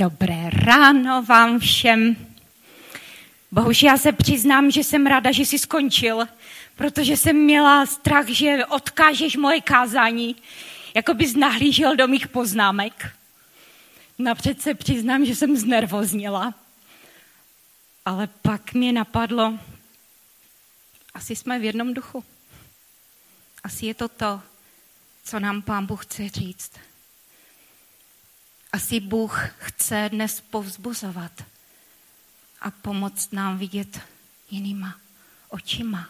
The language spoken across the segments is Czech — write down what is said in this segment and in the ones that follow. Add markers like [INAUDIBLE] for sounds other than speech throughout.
Dobré ráno vám všem. Bohužel já se přiznám, že jsem ráda, že jsi skončil, protože jsem měla strach, že odkážeš moje kázání, jako bys nahlížel do mých poznámek. Napřed se přiznám, že jsem znervozněla, ale pak mě napadlo, asi jsme v jednom duchu. Asi je to to, co nám Pán Bůh chce říct. Asi Bůh chce dnes povzbuzovat a pomoct nám vidět jinýma očima,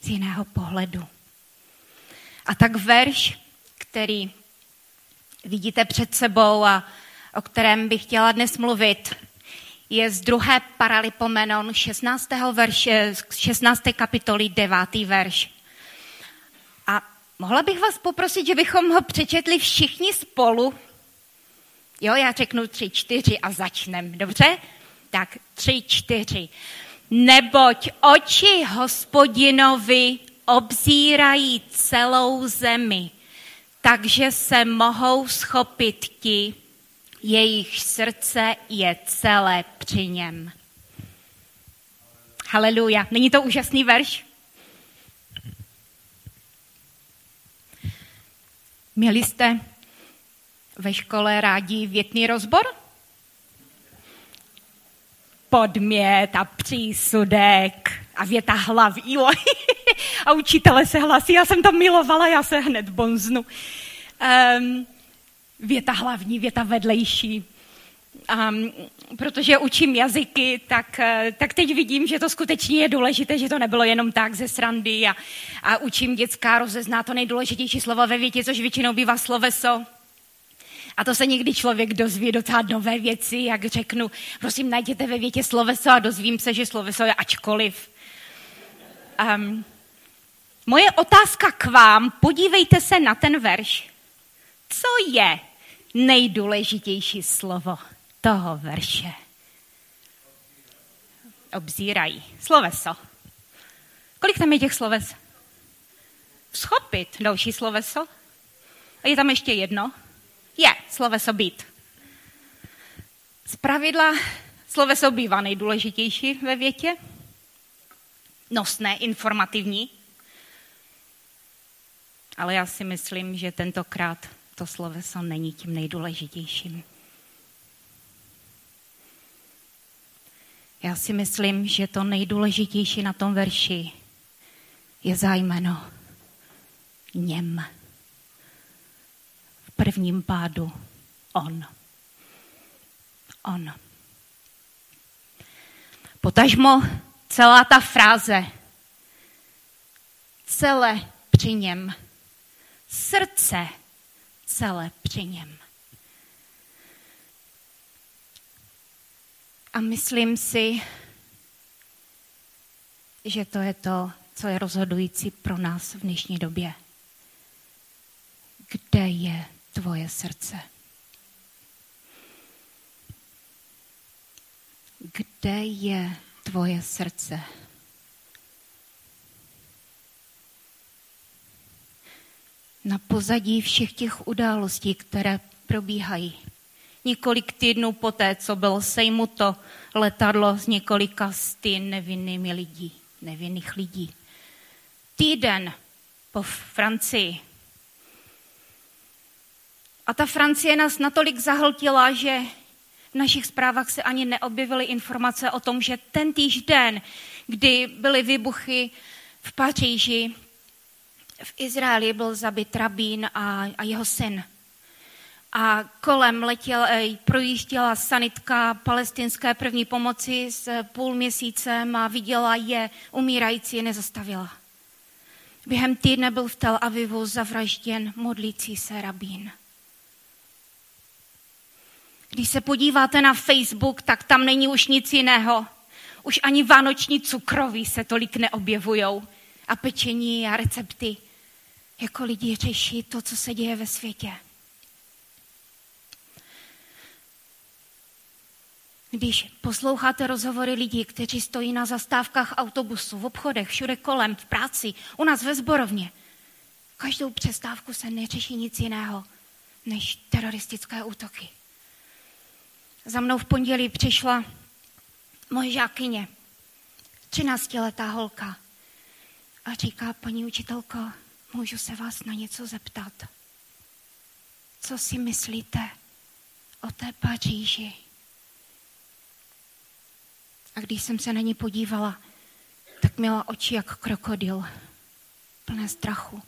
z jiného pohledu. A tak verš, který vidíte před sebou a o kterém bych chtěla dnes mluvit, je z druhé Paralipomenon 16. Verše, 16. kapitoly 9. verš. A mohla bych vás poprosit, že bychom ho přečetli všichni spolu, Jo, já řeknu tři, čtyři a začnem, dobře? Tak tři, čtyři. Neboť oči hospodinovi obzírají celou zemi, takže se mohou schopit ti, jejich srdce je celé při něm. Haleluja. Není to úžasný verš? Měli jste ve škole rádi větný rozbor? Podmět a přísudek a věta hlaví. [LAUGHS] a učitele se hlasí, já jsem to milovala, já se hned bonznu. Um, věta hlavní, věta vedlejší. Um, protože učím jazyky, tak, eh, tak teď vidím, že to skutečně je důležité, že to nebylo jenom tak ze srandy a, a učím dětská rozezná to nejdůležitější slovo ve větě, což většinou bývá sloveso. A to se někdy člověk dozví docela nové věci, jak řeknu, prosím, najděte ve větě sloveso a dozvím se, že sloveso je ačkoliv. Um, moje otázka k vám, podívejte se na ten verš. Co je nejdůležitější slovo toho verše? Obzírají. Sloveso. Kolik tam je těch sloves? Schopit. Další sloveso. A je tam ještě jedno je sloveso být. Z pravidla sloveso bývá nejdůležitější ve větě, nosné, informativní, ale já si myslím, že tentokrát to sloveso není tím nejdůležitějším. Já si myslím, že to nejdůležitější na tom verši je zájmeno něm prvním pádu on. On. Potažmo celá ta fráze, celé při něm, srdce celé při něm. A myslím si, že to je to, co je rozhodující pro nás v dnešní době. Kde je tvoje srdce? Kde je tvoje srdce? Na pozadí všech těch událostí, které probíhají. Několik týdnů poté, co bylo sejmuto letadlo s několika sty nevinnými lidí, nevinných lidí. Týden po Francii a ta Francie nás natolik zahltila, že v našich zprávách se ani neobjevily informace o tom, že ten týž den, kdy byly výbuchy v Paříži, v Izraeli byl zabit rabín a, a jeho syn. A kolem letěl, eh, projížděla sanitka palestinské první pomoci s půl měsícem a viděla je umírající, nezastavila. Během týdne byl v Tel Avivu zavražděn modlící se rabín. Když se podíváte na Facebook, tak tam není už nic jiného. Už ani vánoční cukroví se tolik neobjevujou. A pečení a recepty. Jako lidi řeší to, co se děje ve světě. Když posloucháte rozhovory lidí, kteří stojí na zastávkách autobusu, v obchodech, všude kolem, v práci, u nás ve zborovně, každou přestávku se neřeší nic jiného než teroristické útoky. Za mnou v pondělí přišla moje žákyně, 13-letá holka. A říká, paní učitelko, můžu se vás na něco zeptat? Co si myslíte o té Paříži? A když jsem se na ní podívala, tak měla oči jak krokodil, plné strachu.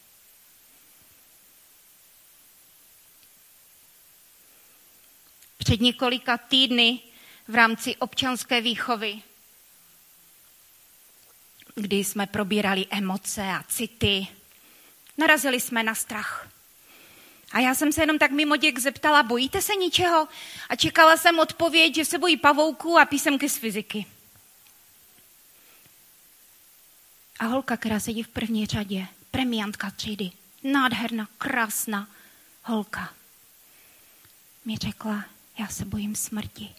Před několika týdny v rámci občanské výchovy, kdy jsme probírali emoce a city, narazili jsme na strach. A já jsem se jenom tak mimo děk zeptala, bojíte se ničeho? A čekala jsem odpověď, že se bojí pavouků a písemky z fyziky. A holka, která sedí v první řadě, premiantka třídy, nádherná, krásná holka, mi řekla, já se bojím smrti.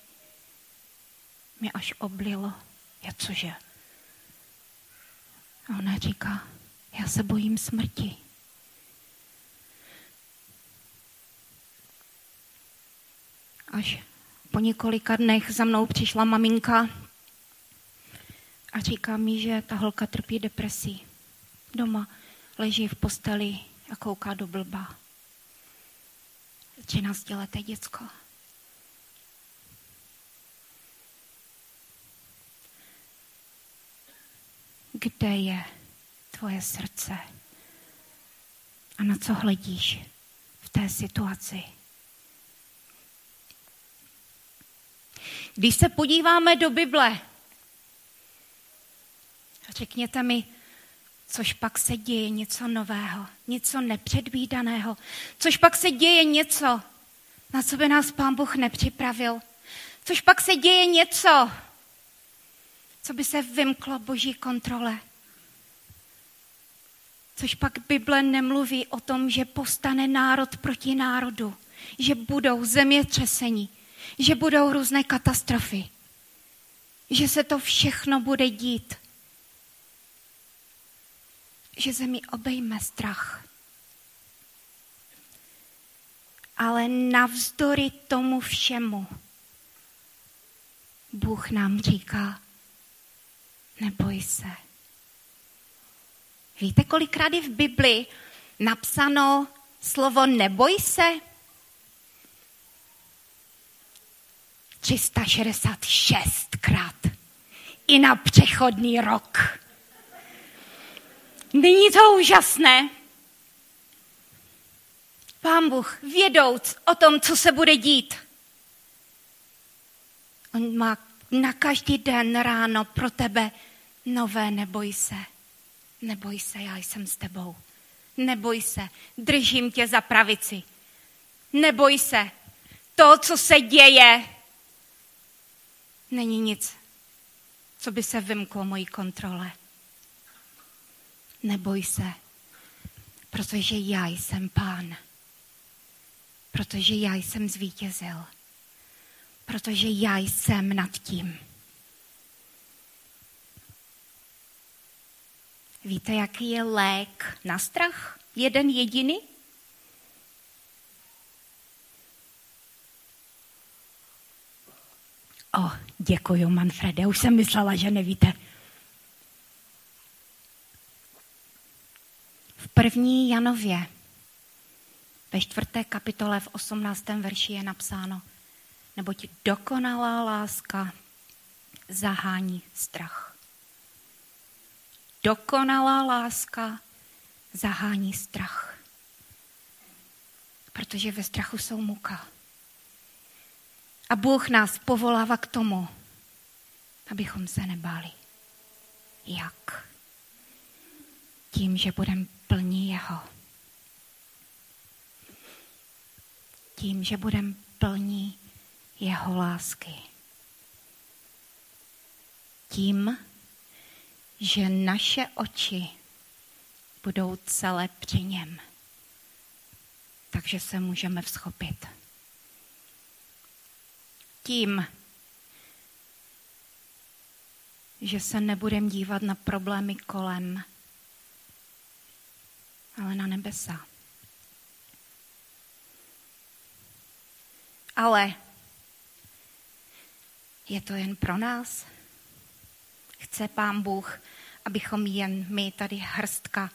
Mě až oblilo. Já cože? A ona říká, já se bojím smrti. Až po několika dnech za mnou přišla maminka a říká mi, že ta holka trpí depresí. Doma leží v posteli a kouká do blba. 13 leté děcko. Kde je tvoje srdce? A na co hledíš v té situaci? Když se podíváme do Bible, řekněte mi, což pak se děje něco nového, něco nepředvídaného, což pak se děje něco, na co by nás Pán Bůh nepřipravil, což pak se děje něco, co by se vymklo boží kontrole. Což pak Bible nemluví o tom, že postane národ proti národu, že budou zemětřesení, že budou různé katastrofy, že se to všechno bude dít, že zemi obejme strach. Ale navzdory tomu všemu Bůh nám říká, neboj se. Víte, kolikrát je v Bibli napsáno slovo neboj se? 366 krát. I na přechodný rok. Není to úžasné? Pán Bůh, vědouc o tom, co se bude dít, on má na každý den ráno pro tebe nové neboj se. Neboj se, já jsem s tebou. Neboj se, držím tě za pravici. Neboj se, to, co se děje, není nic, co by se vymklo mojí kontrole. Neboj se, protože já jsem pán. Protože já jsem zvítězil protože já jsem nad tím. Víte, jaký je lék na strach? Jeden jediný? O, děkuji, Manfrede, už jsem myslela, že nevíte. V první Janově, ve čtvrté kapitole v osmnáctém verši je napsáno – neboť dokonalá láska zahání strach. Dokonalá láska zahání strach. Protože ve strachu jsou muka. A Bůh nás povolává k tomu, abychom se nebáli. Jak? Tím, že budeme plní Jeho. Tím, že budeme plní jeho lásky. Tím, že naše oči budou celé při něm. Takže se můžeme vzchopit. Tím, že se nebudeme dívat na problémy kolem, ale na nebesa. Ale Je to jen pro nás? Chce Pán Bůh, abychom jen my tady hrstka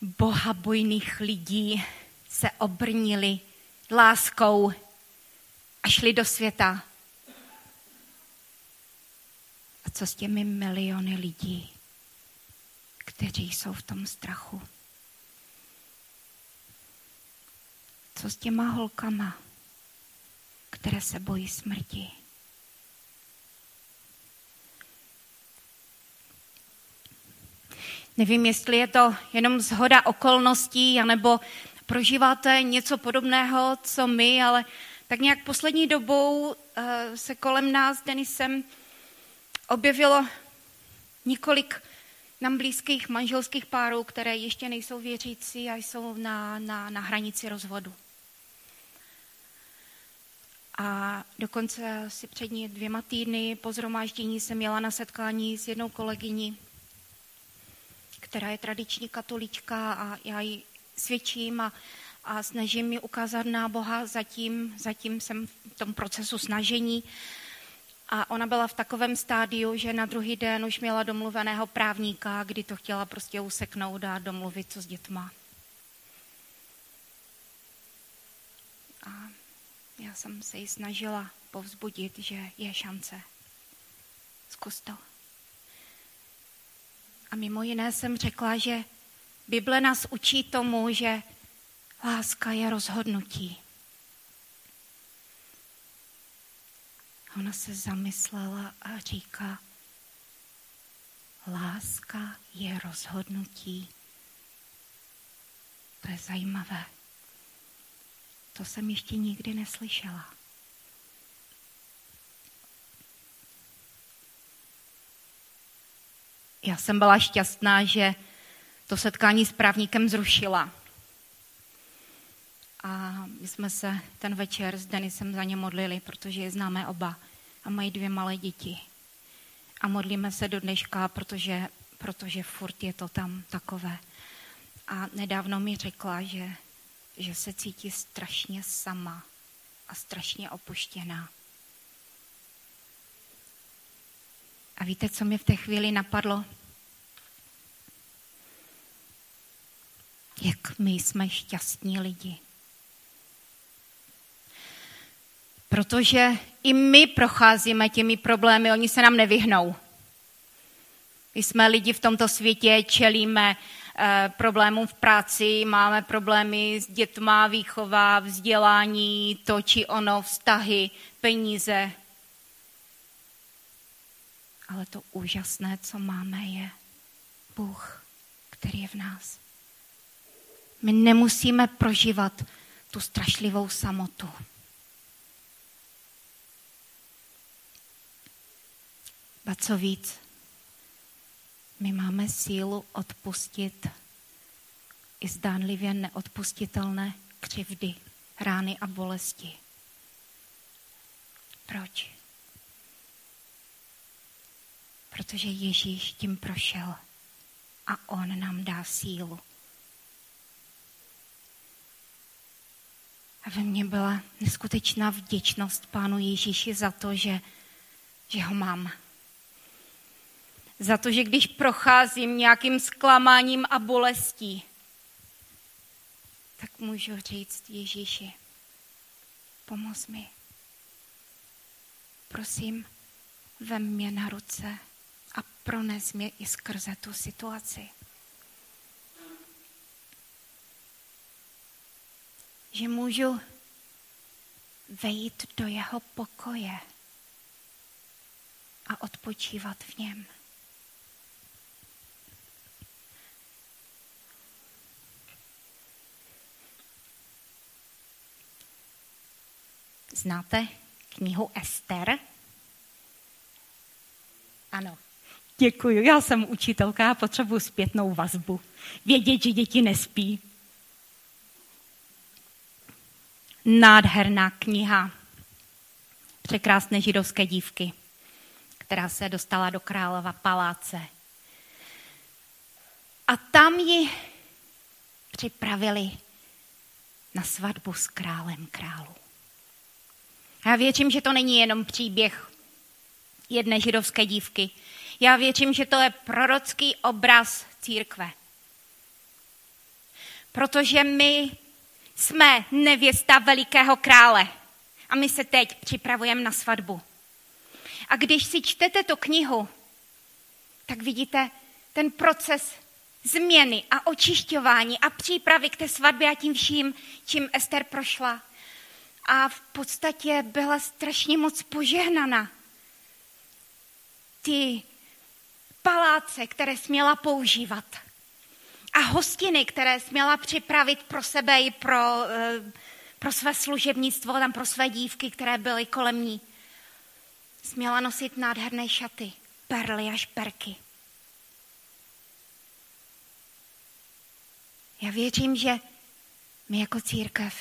bohabojných lidí se obrnili láskou a šli do světa. A co s těmi miliony lidí, kteří jsou v tom strachu? Co s těma holkama, které se bojí smrti? Nevím, jestli je to jenom zhoda okolností, anebo prožíváte něco podobného, co my, ale tak nějak poslední dobou uh, se kolem nás Denisem objevilo několik nám blízkých manželských párů, které ještě nejsou věřící a jsou na, na, na hranici rozvodu. A dokonce si přední dvěma týdny po zhromáždění jsem měla na setkání s jednou kolegyní, která je tradiční katolička a já ji svědčím a, a snažím mi ukázat na Boha, zatím, zatím jsem v tom procesu snažení. A ona byla v takovém stádiu, že na druhý den už měla domluveného právníka, kdy to chtěla prostě useknout a domluvit, co s dětma. A já jsem se ji snažila povzbudit, že je šance. Zkus to. A mimo jiné jsem řekla, že Bible nás učí tomu, že láska je rozhodnutí. Ona se zamyslela a říká, láska je rozhodnutí. To je zajímavé. To jsem ještě nikdy neslyšela. Já jsem byla šťastná, že to setkání s právníkem zrušila. A my jsme se ten večer s Denisem za ně modlili, protože je známe oba a mají dvě malé děti. A modlíme se do dneška, protože, protože furt je to tam takové. A nedávno mi řekla, že, že se cítí strašně sama a strašně opuštěná. A víte, co mi v té chvíli napadlo? Jak my jsme šťastní lidi. Protože i my procházíme těmi problémy, oni se nám nevyhnou. My jsme lidi v tomto světě, čelíme eh, problémům v práci, máme problémy s dětma, výchova, vzdělání, to či ono, vztahy, peníze. Ale to úžasné, co máme, je Bůh, který je v nás. My nemusíme prožívat tu strašlivou samotu. Ba co víc, my máme sílu odpustit i zdánlivě neodpustitelné křivdy, rány a bolesti. Proč? Protože Ježíš tím prošel a on nám dá sílu. A ve mně byla neskutečná vděčnost Pánu Ježíši za to, že, že ho mám. Za to, že když procházím nějakým zklamáním a bolestí, tak můžu říct Ježíši, pomoz mi. Prosím, vem mě na ruce prones mě i skrze tu situaci. že můžu vejít do jeho pokoje a odpočívat v něm. Znáte knihu Ester? Ano. Děkuji, já jsem učitelka a potřebuji zpětnou vazbu. Vědět, že děti nespí. nádherná kniha překrásné židovské dívky, která se dostala do králova paláce. A tam ji připravili na svatbu s králem králu. Já věřím, že to není jenom příběh jedné židovské dívky. Já věřím, že to je prorocký obraz církve. Protože my jsme nevěsta velikého krále a my se teď připravujeme na svatbu. A když si čtete tu knihu, tak vidíte ten proces změny a očišťování a přípravy k té svatbě a tím vším, čím Ester prošla. A v podstatě byla strašně moc požehnaná. Ty paláce, které směla používat a hostiny, které směla připravit pro sebe i pro, eh, pro své služebnictvo, tam pro své dívky, které byly kolem ní. Směla nosit nádherné šaty, perly a šperky. Já věřím, že my jako církev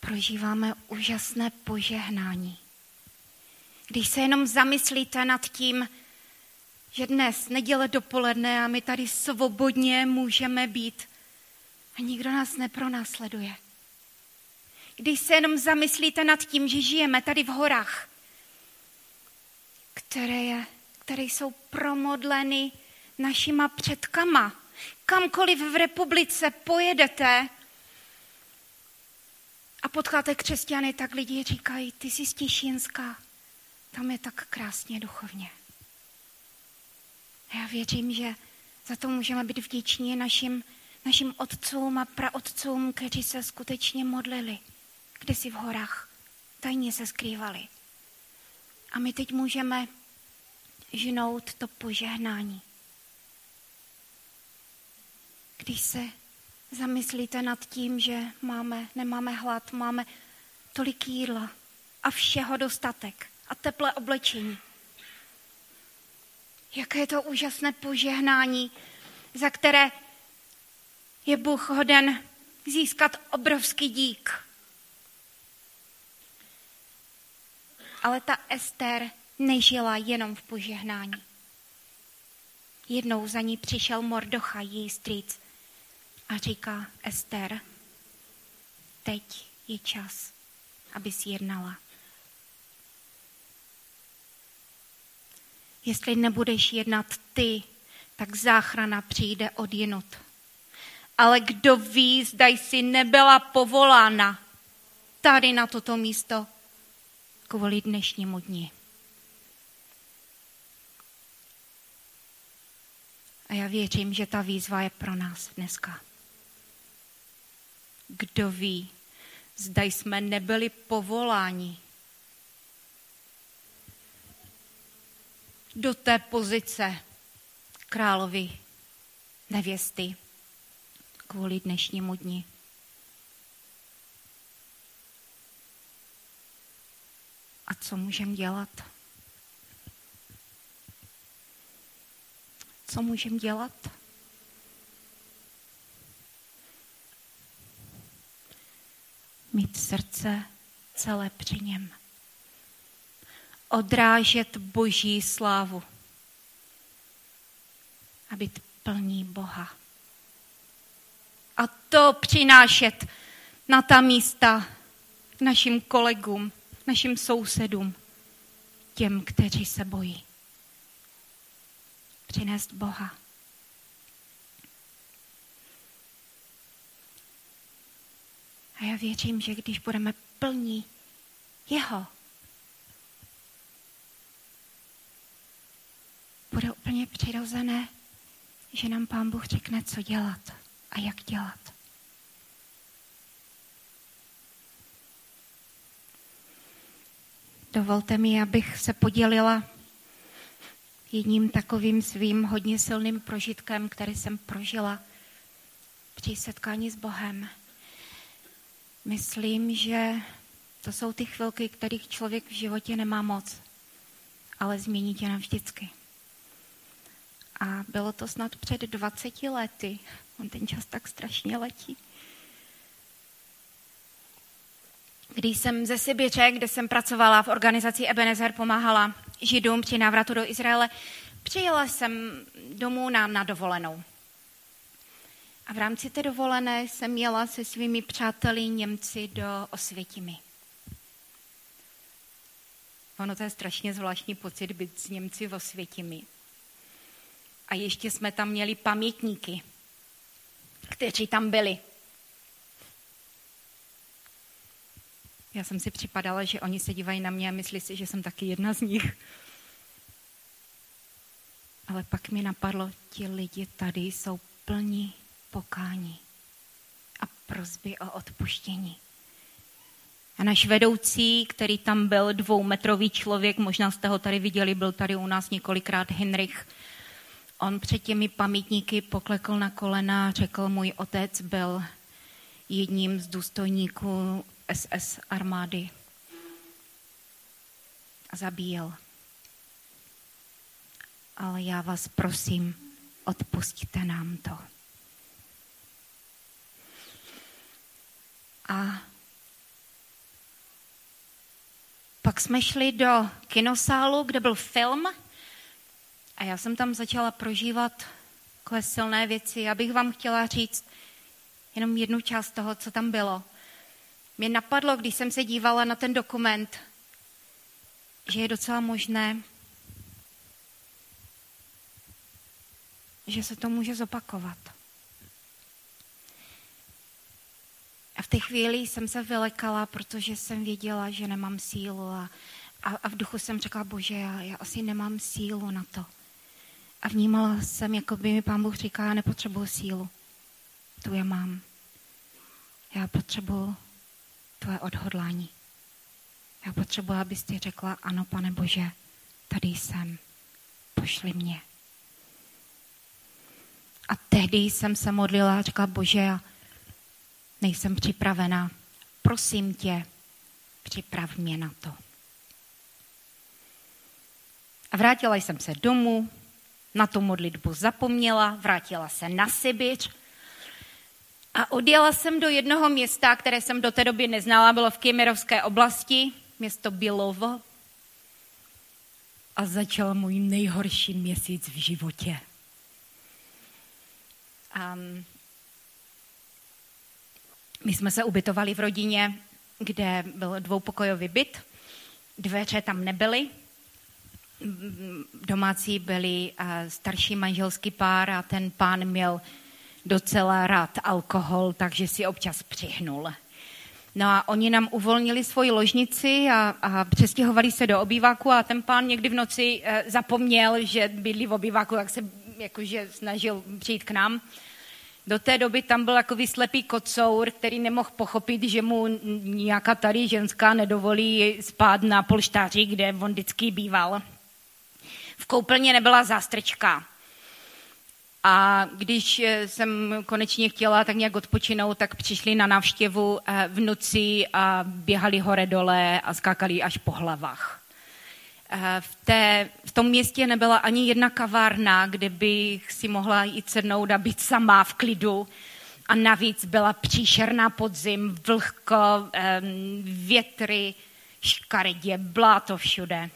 prožíváme úžasné požehnání. Když se jenom zamyslíte nad tím, že dnes, neděle dopoledne, a my tady svobodně můžeme být a nikdo nás nepronásleduje. Když se jenom zamyslíte nad tím, že žijeme tady v horách, které, je, které jsou promodleny našima předkama, kamkoliv v republice pojedete a potkáte křesťany, tak lidi říkají, ty jsi stěšínská, tam je tak krásně duchovně. A já věřím, že za to můžeme být vděční našim, našim otcům a praotcům, kteří se skutečně modlili, kde si v horách tajně se skrývali. A my teď můžeme žnout to požehnání. Když se zamyslíte nad tím, že máme, nemáme hlad, máme tolik jídla a všeho dostatek a teplé oblečení. Jaké to úžasné požehnání, za které je Bůh hoden získat obrovský dík. Ale ta Ester nežila jenom v požehnání. Jednou za ní přišel Mordocha, její strýc, a říká Ester, teď je čas, aby si jednala. Jestli nebudeš jednat ty, tak záchrana přijde od jinut. Ale kdo ví, zda jsi nebyla povolána tady na toto místo kvůli dnešnímu dni. A já věřím, že ta výzva je pro nás dneska. Kdo ví, zda jsme nebyli povoláni do té pozice královi nevěsty kvůli dnešnímu dni. A co můžeme dělat? Co můžeme dělat? Mít srdce celé při něm odrážet boží slávu a být plní Boha. A to přinášet na ta místa našim kolegům, našim sousedům, těm, kteří se bojí. Přinést Boha. A já věřím, že když budeme plní Jeho, bude úplně přirozené, že nám Pán Bůh řekne, co dělat a jak dělat. Dovolte mi, abych se podělila jedním takovým svým hodně silným prožitkem, který jsem prožila při setkání s Bohem. Myslím, že to jsou ty chvilky, kterých člověk v životě nemá moc, ale změní tě navždycky. A bylo to snad před 20 lety. On ten čas tak strašně letí. Když jsem ze Sibiře, kde jsem pracovala v organizaci Ebenezer, pomáhala židům při návratu do Izraele, přijela jsem domů nám na dovolenou. A v rámci té dovolené jsem jela se svými přáteli Němci do Osvětimi. Ono to je strašně zvláštní pocit být s Němci v Osvětimi. A ještě jsme tam měli pamětníky, kteří tam byli. Já jsem si připadala, že oni se dívají na mě a myslí si, že jsem taky jedna z nich. Ale pak mi napadlo, ti lidi tady jsou plní pokání a prozby o odpuštění. A náš vedoucí, který tam byl dvoumetrový člověk, možná jste ho tady viděli, byl tady u nás několikrát Henrich, on před těmi pamětníky poklekl na kolena řekl, můj otec byl jedním z důstojníků SS armády a zabíjel. Ale já vás prosím, odpustíte nám to. A pak jsme šli do kinosálu, kde byl film a já jsem tam začala prožívat takové silné věci. Já bych vám chtěla říct jenom jednu část toho, co tam bylo. Mě napadlo, když jsem se dívala na ten dokument, že je docela možné, že se to může zopakovat. A v té chvíli jsem se vylekala, protože jsem věděla, že nemám sílu a, a, a v duchu jsem řekla, bože, já, já asi nemám sílu na to. A vnímala jsem, jako by mi pán Bůh říká, já nepotřebuji sílu. Tu je mám. Já potřebuji tvoje odhodlání. Já potřebuji, abys ty řekla, ano, pane Bože, tady jsem, pošli mě. A tehdy jsem se modlila a řekla, Bože, já nejsem připravena, prosím tě, připrav mě na to. A vrátila jsem se domů, na tu modlitbu zapomněla, vrátila se na Sibiř a odjela jsem do jednoho města, které jsem do té doby neznala, bylo v Kymerovské oblasti, město Bilovo. A začal můj nejhorší měsíc v životě. Um, my jsme se ubytovali v rodině, kde byl dvoupokojový byt. Dveře tam nebyly. Domácí byli starší manželský pár a ten pán měl docela rád alkohol, takže si občas přihnul. No a oni nám uvolnili svoji ložnici a, a přestěhovali se do obýváku a ten pán někdy v noci e, zapomněl, že bydlí v obýváku, tak se jakože snažil přijít k nám. Do té doby tam byl takový slepý kocour, který nemohl pochopit, že mu nějaká tady ženská nedovolí spát na polštáři, kde on vždycky býval. V koupelně nebyla zástrčka. A když eh, jsem konečně chtěla tak nějak odpočinout, tak přišli na návštěvu eh, v noci a běhali hore dole a skákali až po hlavách. Eh, v, té, v tom městě nebyla ani jedna kavárna, kde bych si mohla jít sednout a být sama v klidu. A navíc byla příšerná podzim, vlhko, větry, škaredě, bláto všude.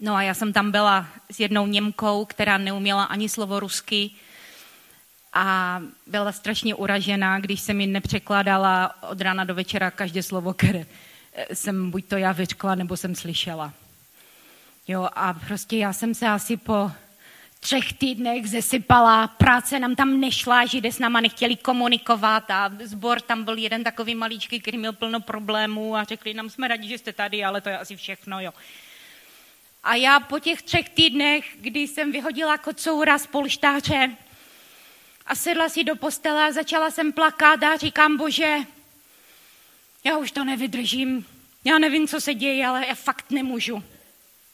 No a já jsem tam byla s jednou Němkou, která neuměla ani slovo rusky a byla strašně uražená, když jsem mi nepřekládala od rána do večera každé slovo, které jsem buď to já vyřkla, nebo jsem slyšela. Jo, a prostě já jsem se asi po třech týdnech zesypala, práce nám tam nešla, židé s náma nechtěli komunikovat a zbor tam byl jeden takový maličký, který měl plno problémů a řekli nám, jsme rádi, že jste tady, ale to je asi všechno, jo. A já po těch třech týdnech, kdy jsem vyhodila kocoura z polštáře a sedla si do postele a začala jsem plakat a říkám, bože, já už to nevydržím, já nevím, co se děje, ale já fakt nemůžu.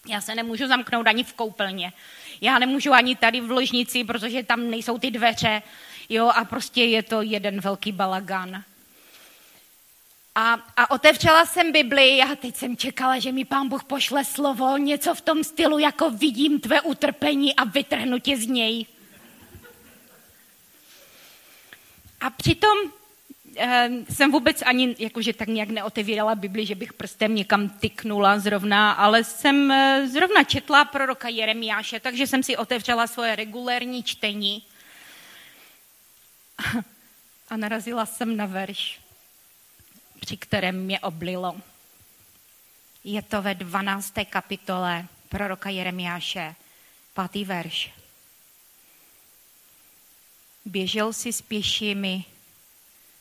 Já se nemůžu zamknout ani v koupelně. Já nemůžu ani tady v ložnici, protože tam nejsou ty dveře. Jo, a prostě je to jeden velký balagan. A, a otevřela jsem Bibli a teď jsem čekala, že mi pán Bůh pošle slovo, něco v tom stylu, jako vidím tvé utrpení a vytrhnu tě z něj. A přitom eh, jsem vůbec ani jakože tak nějak neotevírala Bibli, že bych prstem někam tyknula zrovna, ale jsem eh, zrovna četla proroka Jeremiáše, takže jsem si otevřela svoje regulérní čtení [LAUGHS] a narazila jsem na verš při kterém mě oblilo. Je to ve 12. kapitole proroka Jeremiáše, pátý verš. Běžel si s pěšími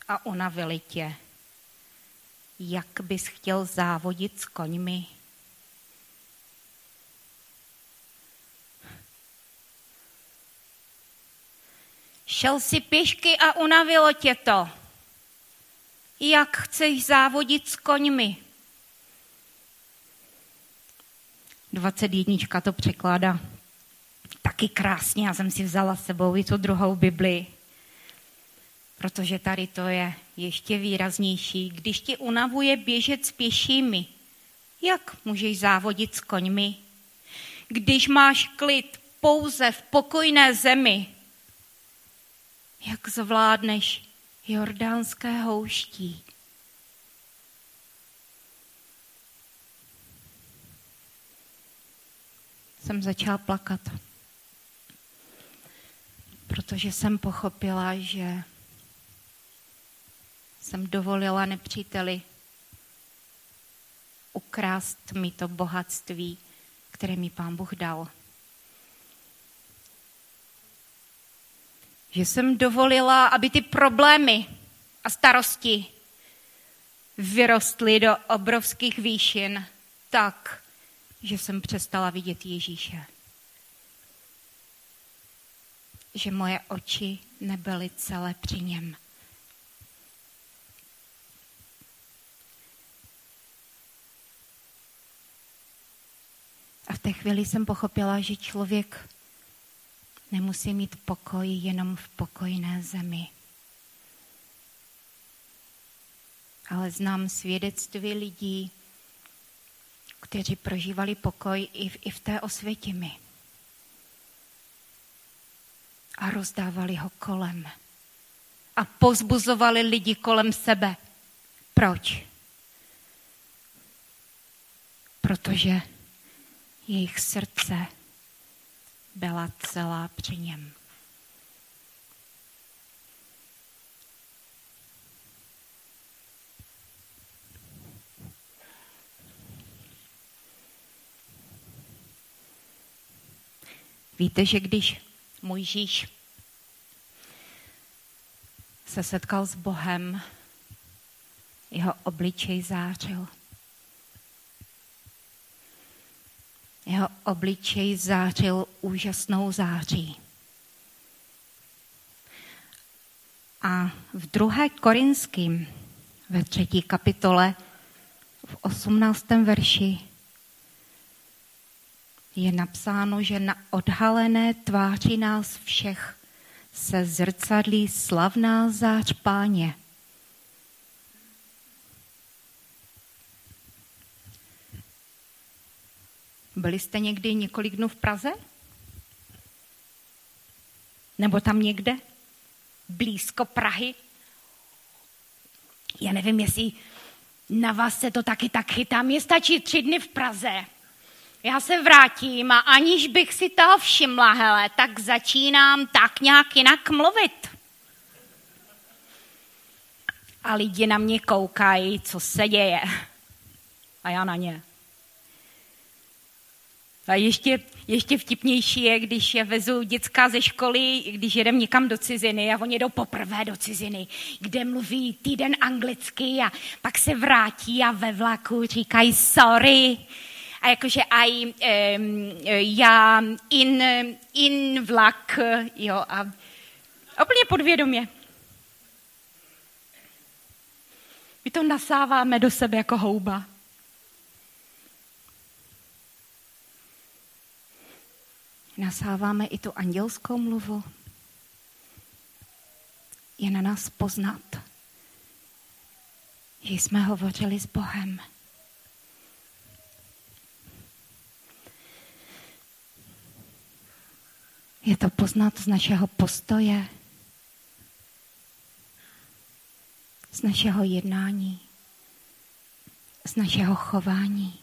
a unavili tě. Jak bys chtěl závodit s koňmi? Šel si pěšky a unavilo tě to. Jak chceš závodit s koňmi? 21 to překládá taky krásně. Já jsem si vzala s sebou i tu druhou Bibli, protože tady to je ještě výraznější. Když ti unavuje běžet s pěšími, jak můžeš závodit s koňmi? Když máš klid pouze v pokojné zemi, jak zvládneš jordánské houští? Jsem začala plakat, protože jsem pochopila, že jsem dovolila nepříteli ukrást mi to bohatství, které mi pán Bůh dal. Že jsem dovolila, aby ty problémy a starosti vyrostly do obrovských výšin tak, že jsem přestala vidět Ježíše. Že moje oči nebyly celé při něm. A v té chvíli jsem pochopila, že člověk nemusí mít pokoj jenom v pokojné zemi. Ale znám svědectví lidí, kteří prožívali pokoj i v, i v té osvětimi. A rozdávali ho kolem. A pozbuzovali lidi kolem sebe. Proč? Protože jejich srdce byla celá při něm. Víte, že když Mojžíš se setkal s Bohem, jeho obličej zářil. Jeho obličej zářil úžasnou září. A v druhé Korinským, ve třetí kapitole, v osmnáctém verši, je napsáno, že na odhalené tváři nás všech se zrcadlí slavná zář páně. Byli jste někdy několik dnů v Praze? Nebo tam někde? Blízko Prahy? Já nevím, jestli na vás se to taky tak chytá. Mně stačí tři dny v Praze já se vrátím a aniž bych si toho všimla, hele, tak začínám tak nějak jinak mluvit. A lidi na mě koukají, co se děje. A já na ně. A ještě, ještě vtipnější je, když je vezu děcka ze školy, když jedem někam do ciziny a oni jdou poprvé do ciziny, kde mluví týden anglicky a pak se vrátí a ve vlaku říkají sorry, a jakože aj um, já in, in vlak, jo, a úplně podvědomě. My to nasáváme do sebe jako houba. Nasáváme i tu andělskou mluvu. Je na nás poznat, že jsme hovořili s Bohem. Je to poznat z našeho postoje, z našeho jednání, z našeho chování.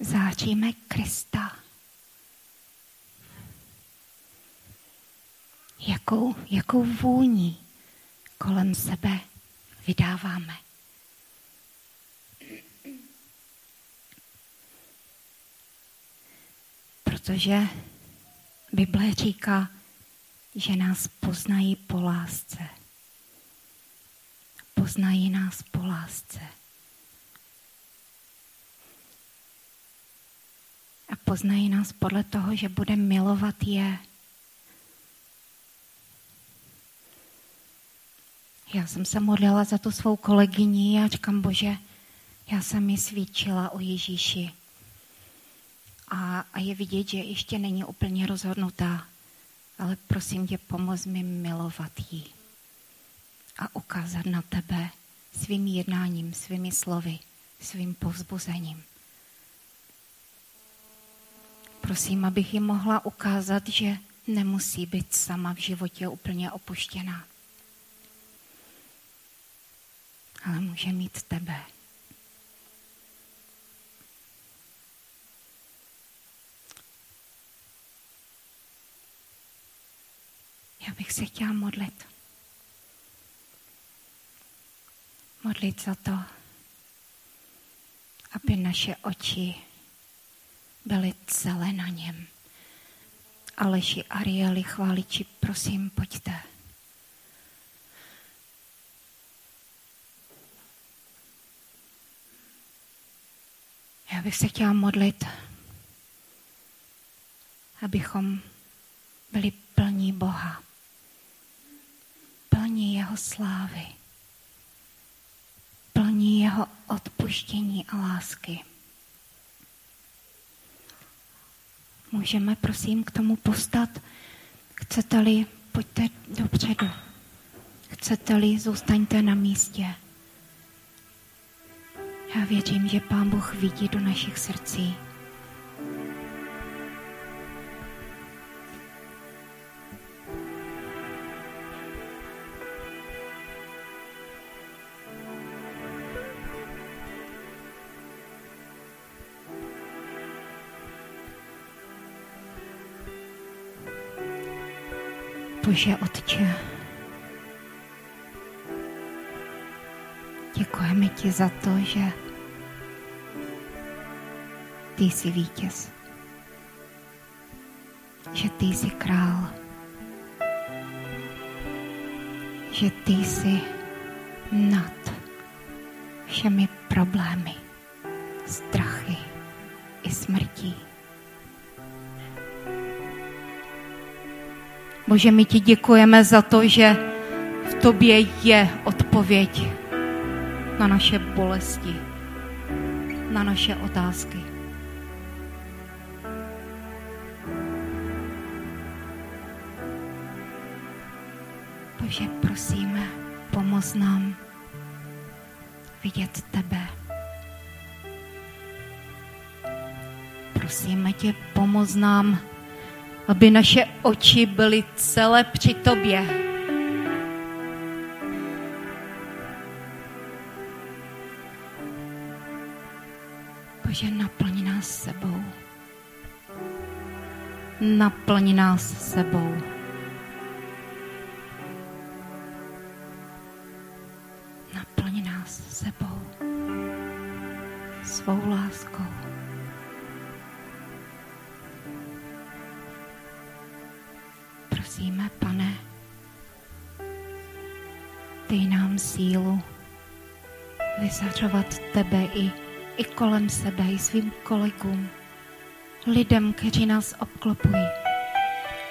Záříme Krista. Jako jakou, jakou vůní kolem sebe vydáváme. Protože Bible říká, že nás poznají po lásce. Poznají nás po lásce. Poznají nás podle toho, že budeme milovat je. Já jsem se modlila za tu svou kolegyni a říkám, bože, já jsem ji svíčila o Ježíši. A, a je vidět, že ještě není úplně rozhodnutá. Ale prosím tě, pomoz mi milovat jí a ukázat na tebe svým jednáním, svými slovy, svým povzbuzením. Prosím, abych jí mohla ukázat, že nemusí být sama v životě úplně opuštěná. Ale může mít tebe. Já bych se chtěla modlit. Modlit za to, aby naše oči byly celé na něm. Aleši, Arieli, chváliči, prosím, pojďte. Já bych se chtěla modlit, abychom byli plní Boha plní jeho slávy, plní jeho odpuštění a lásky. Můžeme prosím k tomu postat. Chcete-li, pojďte dopředu. Chcete-li, zůstaňte na místě. Já věřím, že Pán Bůh vidí do našich srdcí. Bože Otče, děkujeme ti za to, že ty jsi vítěz, že ty jsi král, že ty jsi nad všemi problémy, strachy i smrtí. Bože, my ti děkujeme za to, že v tobě je odpověď na naše bolesti, na naše otázky. Bože, prosíme, pomoz nám vidět tebe. Prosíme tě, pomoz nám aby naše oči byly celé při tobě. Bože, naplň nás sebou. Naplň nás sebou. Dej nám sílu vyzařovat tebe i, i kolem sebe, i svým kolegům, lidem, kteří nás obklopují.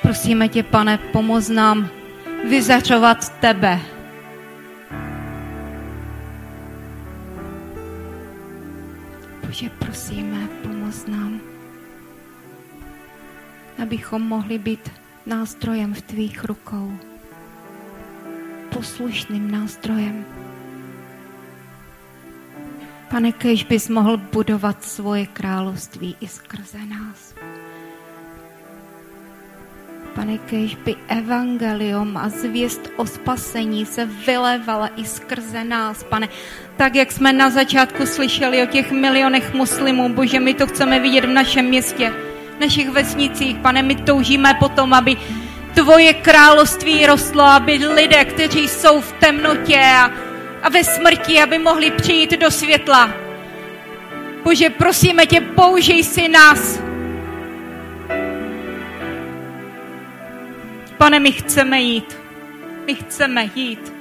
Prosíme tě, pane, pomoz nám vyzařovat tebe. Bože, prosíme, pomoz nám, abychom mohli být nástrojem v tvých rukou. Poslušným nástrojem. Pane, kež bys mohl budovat svoje království i skrze nás. Pane, kež by evangelium a zvěst o spasení se vylévala i skrze nás, pane. Tak, jak jsme na začátku slyšeli o těch milionech muslimů, bože, my to chceme vidět v našem městě našich vesnicích. Pane, my toužíme potom, aby tvoje království rostlo, aby lidé, kteří jsou v temnotě a, a ve smrti, aby mohli přijít do světla. Bože, prosíme tě, použij si nás. Pane, my chceme jít. My chceme jít.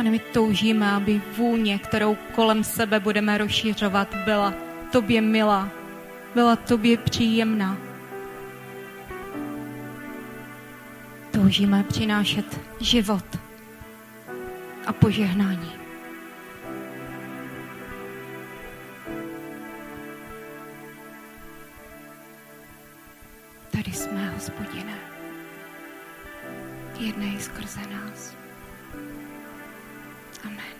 Pane, my toužíme, aby vůně, kterou kolem sebe budeme rozšířovat, byla tobě milá, byla tobě příjemná. Toužíme přinášet život a požehnání. Tady jsme, hospodine. Jednej skrze nás. Amen.